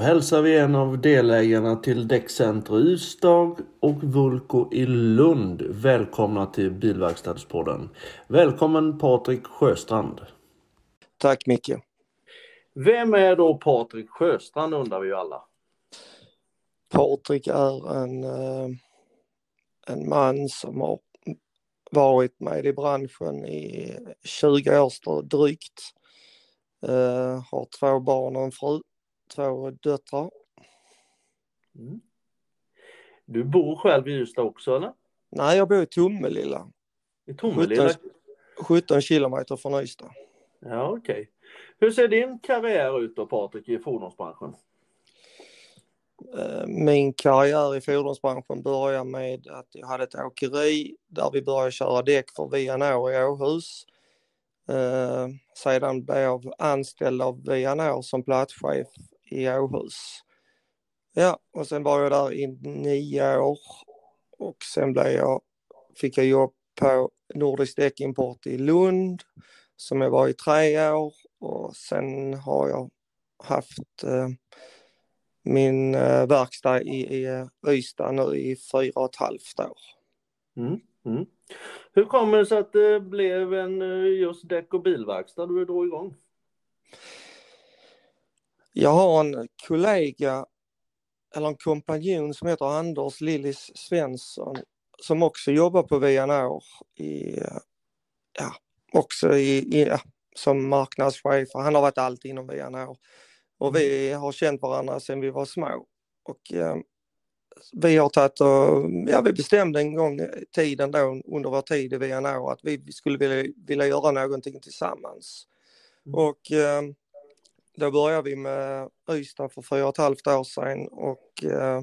hälsar vi en av delägarna till Däckcenter Ystad och Vulko i Lund välkomna till Bilverkstadspodden. Välkommen Patrik Sjöstrand. Tack Micke. Vem är då Patrik Sjöstrand undrar vi ju alla. Patrik är en, eh, en man som har varit med i branschen i 20 år drygt. Uh, har två barn och en fru två döttrar. Mm. Du bor själv i Ystad också eller? Nej, jag bor i Tomelilla. I Tomelilla? 17, 17 kilometer från Ystad. Ja, okej. Okay. Hur ser din karriär ut då Patrik i fordonsbranschen? Eh, min karriär i fordonsbranschen började med att jag hade ett åkeri där vi började köra däck för Vianor i Åhus. Eh, sedan blev jag anställd av Vianor som platschef i Åhus. Ja, och sen var jag där i nio år och sen blev jag, fick jag jobb på Nordisk Däckimport i Lund som jag var i tre år och sen har jag haft eh, min eh, verkstad i, i eh, Ystad nu i fyra och ett halvt år. Mm, mm. Hur kommer det sig att det blev en eh, just däck och bilverkstad du drog igång? Jag har en kollega, eller en kompanjon som heter Anders Lillis Svensson som också jobbar på VNR i, ja, också i, i ja, som marknadschef. Han har varit allt inom VNR. Och vi har känt varandra sedan vi var små. Och eh, vi har tagit och, ja vi bestämde en gång tiden då under vår tid i VNR att vi skulle vilja, vilja göra någonting tillsammans. Mm. Och eh, då började vi med Ystad för fyra och ett halvt år sedan och eh,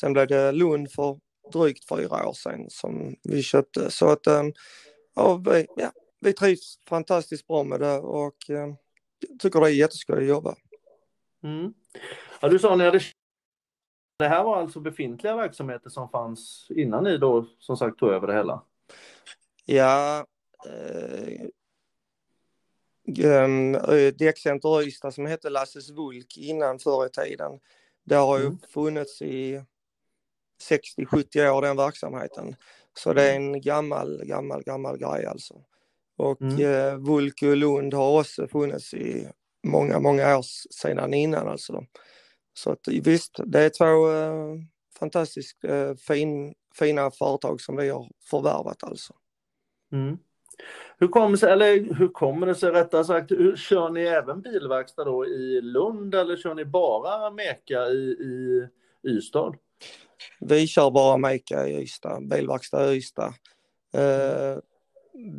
sen blev det Lund för drygt fyra år sedan som vi köpte. Så att eh, ja, vi, ja, vi trivs fantastiskt bra med det och eh, tycker det är jätteskoj att jobba. Mm. Ja, du sa ni hade det här var alltså befintliga verksamheter som fanns innan ni då som sagt tog över det hela? Ja, eh, um, Däckcenter Ystad som hette Lasses Vulk innan förr i tiden. Det har ju mm. funnits i 60-70 år den verksamheten. Så det är mm. en gammal, gammal, gammal grej alltså. Och mm. eh, Vulk och Lund har också funnits i många, många år sedan innan alltså. Så att visst, det är två eh, fantastiskt eh, fin, fina företag som vi har förvärvat alltså. Mm. Hur kommer, sig, eller hur kommer det sig rättare sagt, hur, kör ni även bilverkstad då i Lund eller kör ni bara Meka i, i Ystad? Vi kör bara Meka i Ystad, bilverkstad i Ystad. Eh,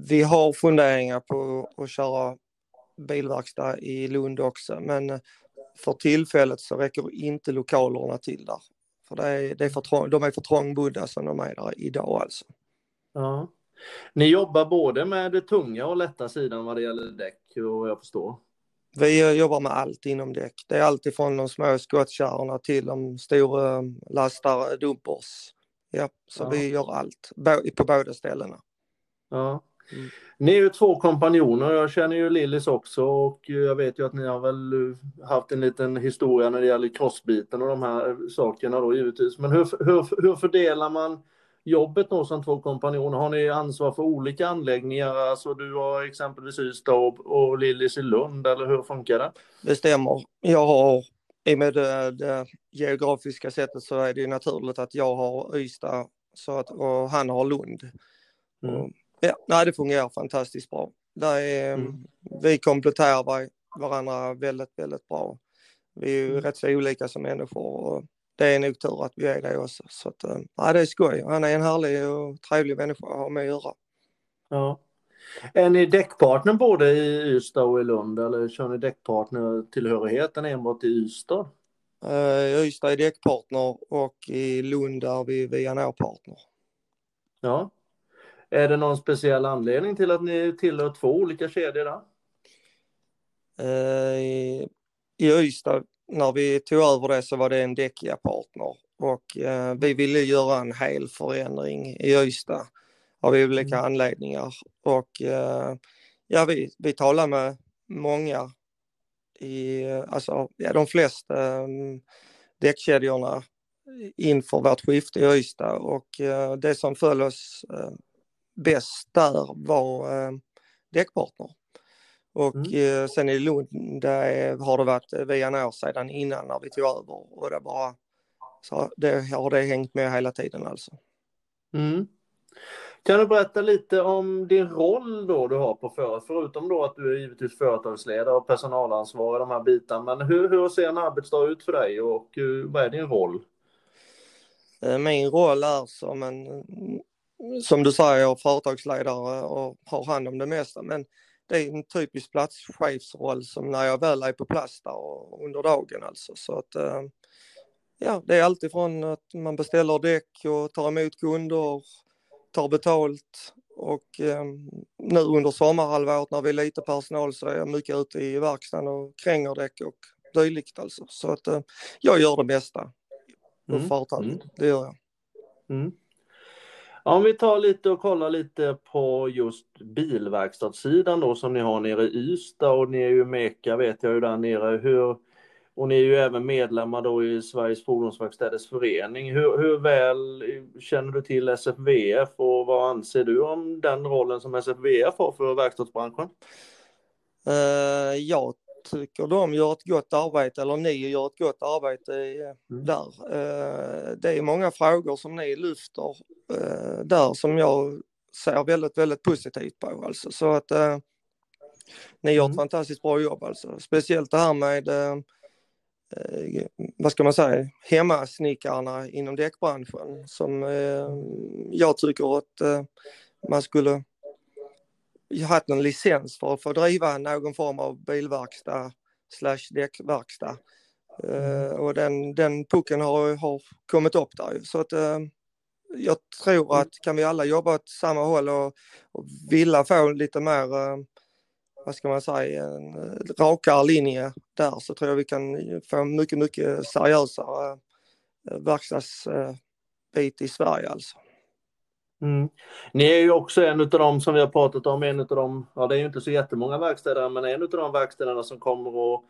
vi har funderingar på att köra bilverkstad i Lund också men för tillfället så räcker inte lokalerna till där. För det är, det är för trång, de är för trångbodda som de är där idag alltså. Ja. Ni jobbar både med det tunga och lätta sidan vad det gäller däck och jag förstår. Vi jobbar med allt inom däck. Det är allt ifrån de små skottkärrorna till de stora lastar, dumpers. Ja, så ja. vi gör allt på båda ställena. Ja. Mm. Ni är ju två kompanjoner, jag känner ju Lillis också och jag vet ju att ni har väl haft en liten historia när det gäller crossbiten och de här sakerna då givetvis. Men hur, hur, hur fördelar man jobbet då som två kompanjoner? Har ni ansvar för olika anläggningar? Alltså du har exempelvis Ystad och, och Lillis i Lund eller hur funkar det? Det stämmer. Jag har i och med det, det geografiska sättet så är det naturligt att jag har Ystad så att, och han har Lund. Mm. Och, ja, nej, det fungerar fantastiskt bra. Där är, mm. Vi kompletterar varandra väldigt, väldigt bra. Vi är ju mm. rätt så olika som människor och det är nog tur att vi är det också. Så att, ja, det är skoj. Han är en härlig och trevlig människa att ha med att göra. Ja. Är ni däckpartner både i Ystad och i Lund eller kör ni däckpartner-tillhörigheten enbart i Ystad? Uh, Ystad är däckpartner och i Lund är vi VNO-partner. Ja. Är det någon speciell anledning till att ni tillhör två olika kedjor där? Uh, i, I Ystad när vi tog över det så var det en Däckia-partner och eh, vi ville göra en hel förändring i Ystad av olika mm. anledningar och eh, ja, vi, vi talade med många i alltså, ja, de flesta um, däckkedjorna inför vårt skifte i Ystad och uh, det som föll oss uh, bäst där var uh, däckpartner. Och mm. sen i Lund där har det varit via år sedan innan när vi tog över och det bara så det har det hängt med hela tiden alltså. Mm. Kan du berätta lite om din roll då du har på företag, förutom då att du är givetvis företagsledare och personalansvarig de här bitarna, men hur, hur ser en arbetsdag ut för dig och vad är din roll? Eh, min roll är som en, som du säger, företagsledare och har hand om det mesta, men det är en typisk platschefsroll som när jag väl är på plats där och under dagen alltså. Så att, eh, ja, det är alltid från att man beställer däck och tar emot kunder, tar betalt och eh, nu under sommarhalvåret när vi är lite personal så är jag mycket ute i verkstaden och kränger däck och dylikt alltså. Så att eh, jag gör det bästa mm. företaget, mm. det gör jag. Mm. Om vi tar lite och kollar lite på just bilverkstadssidan då som ni har nere i Ystad och ni är ju Meka vet jag ju där nere. Hur, och ni är ju även medlemmar då i Sveriges Fordonsverkstäders förening. Hur, hur, väl känner du till SFVF och vad anser du om den rollen som SFVF har för verkstadsbranschen? Eh, uh, jag tycker de gör ett gott arbete, eller ni gör ett gott arbete mm. där. Uh, det är många frågor som ni lyfter uh, där som jag ser väldigt, väldigt positivt på. Alltså. Så att ni gör ett mm. fantastiskt bra jobb alltså. Speciellt det här med eh, vad ska man säga, hemmasnickarna inom däckbranschen som eh, jag tycker att eh, man skulle haft en licens för att få driva någon form av bilverkstad slash däckverkstad. Uh, och den, den pucken har, har kommit upp där så att uh, jag tror att kan vi alla jobba åt samma håll och, och vilja få lite mer uh, vad ska man säga, en eh, rakare linje där så tror jag vi kan få mycket, mycket seriösare eh, verkstadsbit i Sverige alltså. Mm. Ni är ju också en av dem som vi har pratat om, en av dem, ja det är ju inte så jättemånga verkstäder, men en av de verkstäderna som kommer att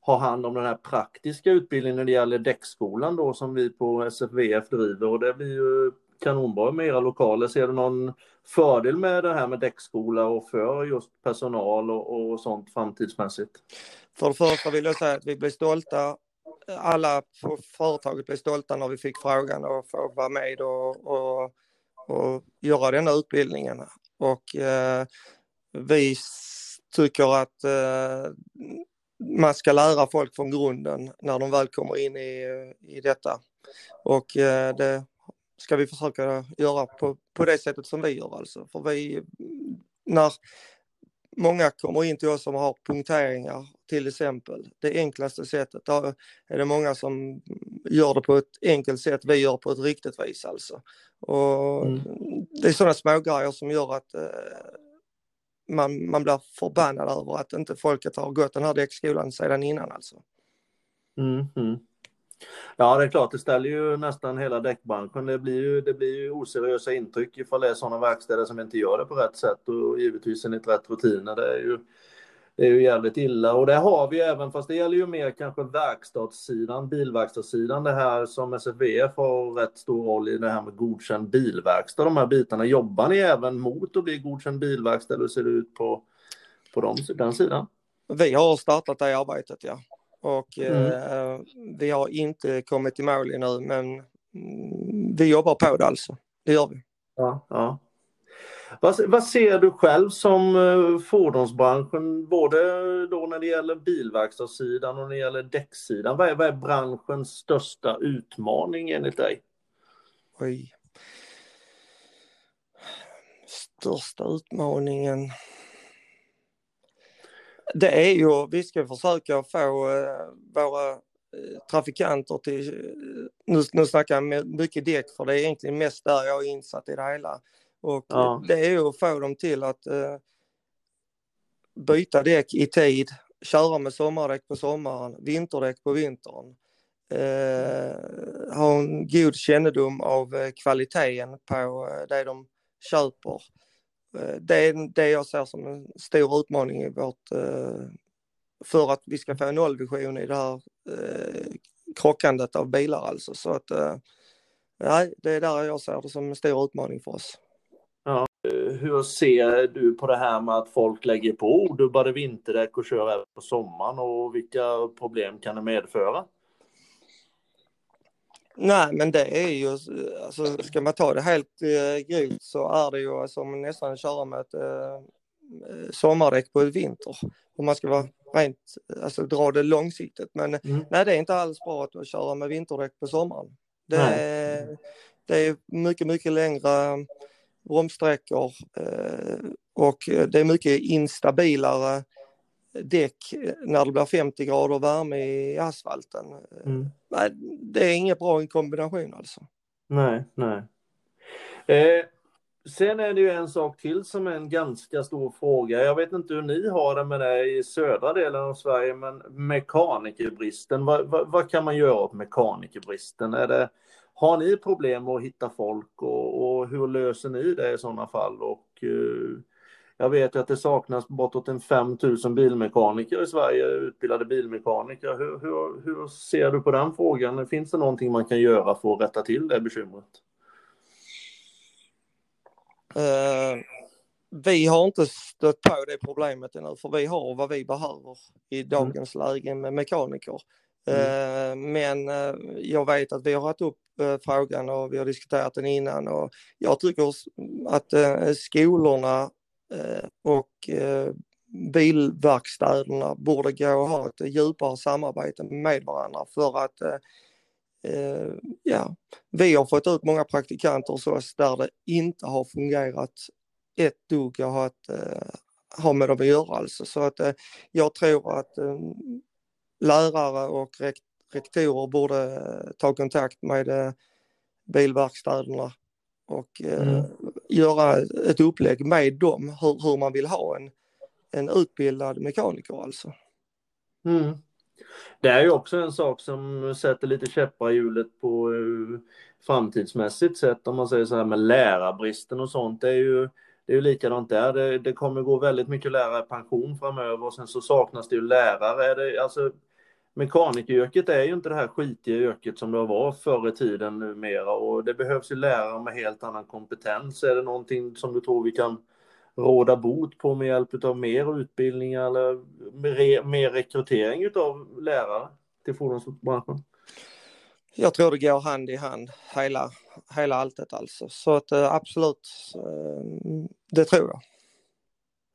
ha hand om den här praktiska utbildningen när det gäller däckskolan då som vi på SFVF driver och det blir ju kanonbra med era lokaler. Ser du någon fördel med det här med däckskola och för just personal och, och sånt framtidsmässigt? För det första vill jag säga att vi blir stolta. Alla på företaget blev stolta när vi fick frågan och få vara med och, och, och göra denna utbildningen. Och eh, vi tycker att eh, man ska lära folk från grunden när de väl kommer in i, i detta. Och eh, det ska vi försöka göra på, på det sättet som vi gör alltså. För vi, när många kommer in till oss som har punkteringar till exempel, det enklaste sättet, då är det många som gör det på ett enkelt sätt, vi gör på ett riktigt vis alltså. Och mm. Det är sådana smågrejer som gör att eh, man, man blir förbannad över att inte folket har gått den här däckskolan sedan innan alltså. Mm, mm. Ja, det är klart, det ställer ju nästan hela däckbranschen. Det blir ju, det blir ju oseriösa intryck ifall det är sådana verkstäder som inte gör det på rätt sätt och givetvis enligt rätt rutiner. Det är ju, det är ju jävligt illa och det har vi även, fast det gäller ju mer kanske verkstadssidan, bilverkstadssidan, det här som SFVF har rätt stor roll i det här med godkänd bilverkstad, de här bitarna. Jobbar ni även mot att bli godkänd bilverkstad? Hur ser det ut på, på dem, den sidan? Vi har startat det arbetet, ja. Och mm. eh, vi har inte kommit i mål ännu men mm, vi jobbar på det alltså. Det gör vi. Ja, ja. Vad, vad, ser du själv som uh, fordonsbranschen, både då när det gäller bilverkstadssidan och när det gäller däcksidan? Vad är, vad är branschens största utmaning enligt dig? Oj. Största utmaningen det är ju, vi ska försöka få eh, våra eh, trafikanter till, eh, nu, nu snackar jag mycket däck för det är egentligen mest där jag är insatt i det hela. Och ja. det är ju att få dem till att uh, byta däck i tid, köra med sommardäck på sommaren, vinterdäck på vintern. Uh, ha en god kännedom av kvaliteten på det de köper. Eh, det är det jag ser som en stor utmaning i vårt, eh, för att vi ska få en nollvision i det här eh, krockandet av bilar alltså. Så att nej, det är där jag ser det som en stor utmaning för oss. Ja. Hur ser du på det här med att folk lägger på odubbade vinterdäck och kör även på sommaren och vilka problem kan det medföra? Nej, men det är ju, alltså, ska man ta det helt eh, grovt så är det ju som nästan att köra med ett eh, sommardäck på ett vinter. Om man ska vara rent, alltså dra det långsiktigt. Men mm. nej, det är inte alls bra att köra med vinterdäck på sommaren. Det, är, det är mycket, mycket längre bromssträckor eh, och det är mycket instabilare däck när det blir 50 grader värme i asfalten. Mm. Nej, det är inget bra kombination alltså. Nej, nej. Eh, sen är det ju en sak till som är en ganska stor fråga. Jag vet inte hur ni har det med det i södra delen av Sverige, men mekanikerbristen. Vad, vad, vad kan man göra åt mekanikerbristen? Är det, har ni problem att hitta folk och, och hur löser ni det i sådana fall? Och, uh, jag vet att det saknas bortåt en 5000 bilmekaniker i Sverige, utbildade bilmekaniker. Hur, hur, hur, ser du på den frågan? Finns det någonting man kan göra för att rätta till det bekymret? Uh, vi har inte stött på det problemet ännu, för vi har vad vi behöver i mm. dagens mm. läge med mekaniker. Mm. Uh, men uh, jag vet att vi har haft upp frågan och vi har diskuterat den innan och jag tycker att skolorna Eh, Eh, och eh, bilverkstäderna borde gå och ha ett djupare samarbete med varandra för att eh, eh ja, vi har fått ut många praktikanter hos oss där det inte har fungerat ett dugg att ha, ett, ha med dem att göra alltså. Så att jag tror att lärare och rektorer borde ta kontakt med bilverkstäderna och mm göra ett upplägg med dem hur, hur man vill ha en, en utbildad mekaniker alltså. Mm. Det är ju också en sak som sätter lite käppar i hjulet på eh, framtidsmässigt sett om man säger så här med lärarbristen och sånt. Det är ju, det är ju likadant där. Det, det kommer gå väldigt mycket lärare i pension framöver och sen så saknas det ju lärare. Det, alltså, mekanikeryrket är ju inte det här skitiga yrket som det var förr i tiden numera och det behövs ju lärare med helt annan kompetens. Är det någonting som du tror vi kan råda bot på med hjälp av mer utbildning eller mer rekrytering av lärare till fordonsbranschen? Jag tror det går hand i hand, hela, hela alltet alltså. Så att eh, absolut, eh, det tror jag.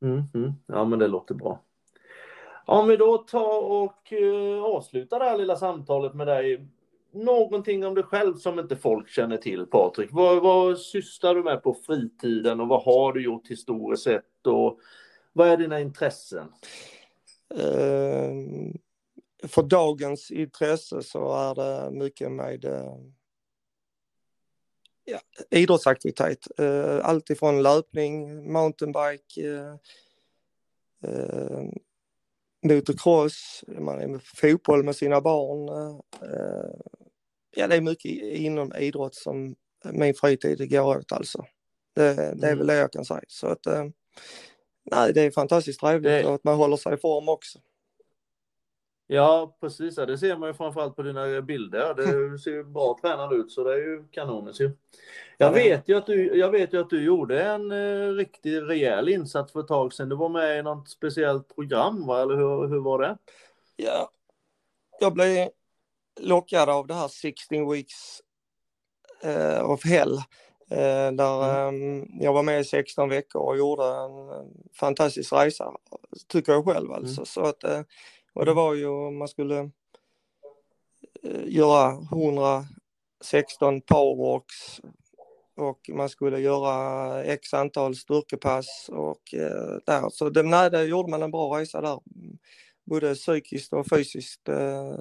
Mm, mm. Ja men det låter bra. Om vi då tar och eh, avslutar det här lilla samtalet med dig. Någonting om dig själv som inte folk känner till, Patrik. Vad, vad sysslar du med på fritiden och vad har du gjort historiskt sett? Och vad är dina intressen? Uh, för dagens intresse så är det mycket med uh, ja, idrottsaktivitet. Uh, allt ifrån löpning, mountainbike, ehm, motocross, man är med fotboll med sina barn. Eh, ja, det är mycket inom idrott som min fritid går åt alltså. Det, det är mm. väl det jag kan säga. Så att, eh, nej, det är fantastiskt trevligt och att man håller sig i form också. Ja, precis. Det ser man ju framförallt på dina bilder. Det ser ju bra tränad ut, så det är ju kanoniskt ju. Jag vet ju att du, jag vet ju att du gjorde en eh, riktigt rejäl insats för ett tag sedan. Du var med i något speciellt program, va? eller hur, hur var det? Ja, jag blev lockad av det här 16 weeks uh, of hell. Uh, där mm. um, jag var med i 16 veckor och gjorde en fantastisk resa, tycker jag själv alltså. Mm. Så att, uh, och det var ju om man skulle uh, göra 116 powerwalks och man skulle göra x antal styrkepass och eh, där. Så det, nej, där gjorde man en bra resa där. Både psykiskt och fysiskt eh,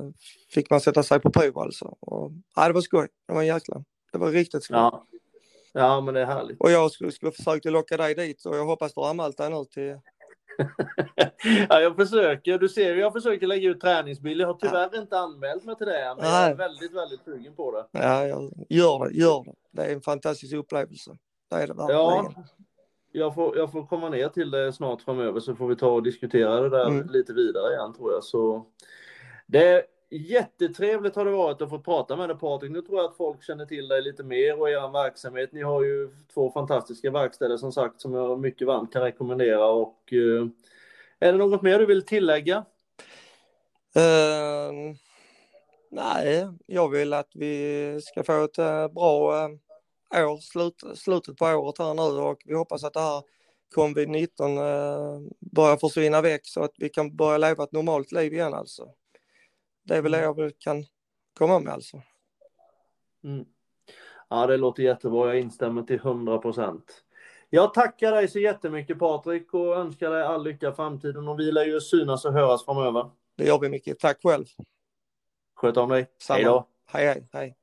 fick man sätta sig på prov alltså. Och, nej, det var skoj. Det var en jäkla. Det var riktigt skoj. Ja. ja, men det är härligt. Och jag skulle, skulle försöka locka dig dit och jag hoppas du har anmält dig nu till ja, jag försöker. Du ser, jag försöker lägga ut träningsbilder. Jag har tyvärr ja. inte anmält mig till det, men Nej. jag är väldigt, väldigt sugen på det. Ja, jag gör det, gör det. Det är en fantastisk upplevelse. Det är det verkligen. Ja. jag, får, jag får komma ner till det snart framöver så får vi ta och diskutera det där mm. lite vidare igen tror jag. Så det Jättetrevligt har det varit att få prata med dig Patrik. Nu tror jag att folk känner till dig lite mer och er verksamhet. Ni har ju två fantastiska verkstäder som sagt som jag mycket varmt kan rekommendera. Och, eh, är det något mer du vill tillägga? Uh, nej, jag vill att vi ska få ett uh, bra eh, år, slut, slutet på året här nu och vi hoppas att det här covid-19 eh, börjar försvinna väck så att vi kan börja leva ett normalt liv igen alltså. Det är väl det mm. jag kan komma med alltså. Mm. Ja, det låter jättebra. Jag instämmer till 100 procent. Jag tackar dig så jättemycket Patrik och önskar dig all lycka i framtiden och vi lär ju synas och höras framöver. Det gör vi mycket. Tack själv. Sköt om dig. Samma. Hej då. Hej, hej, hej.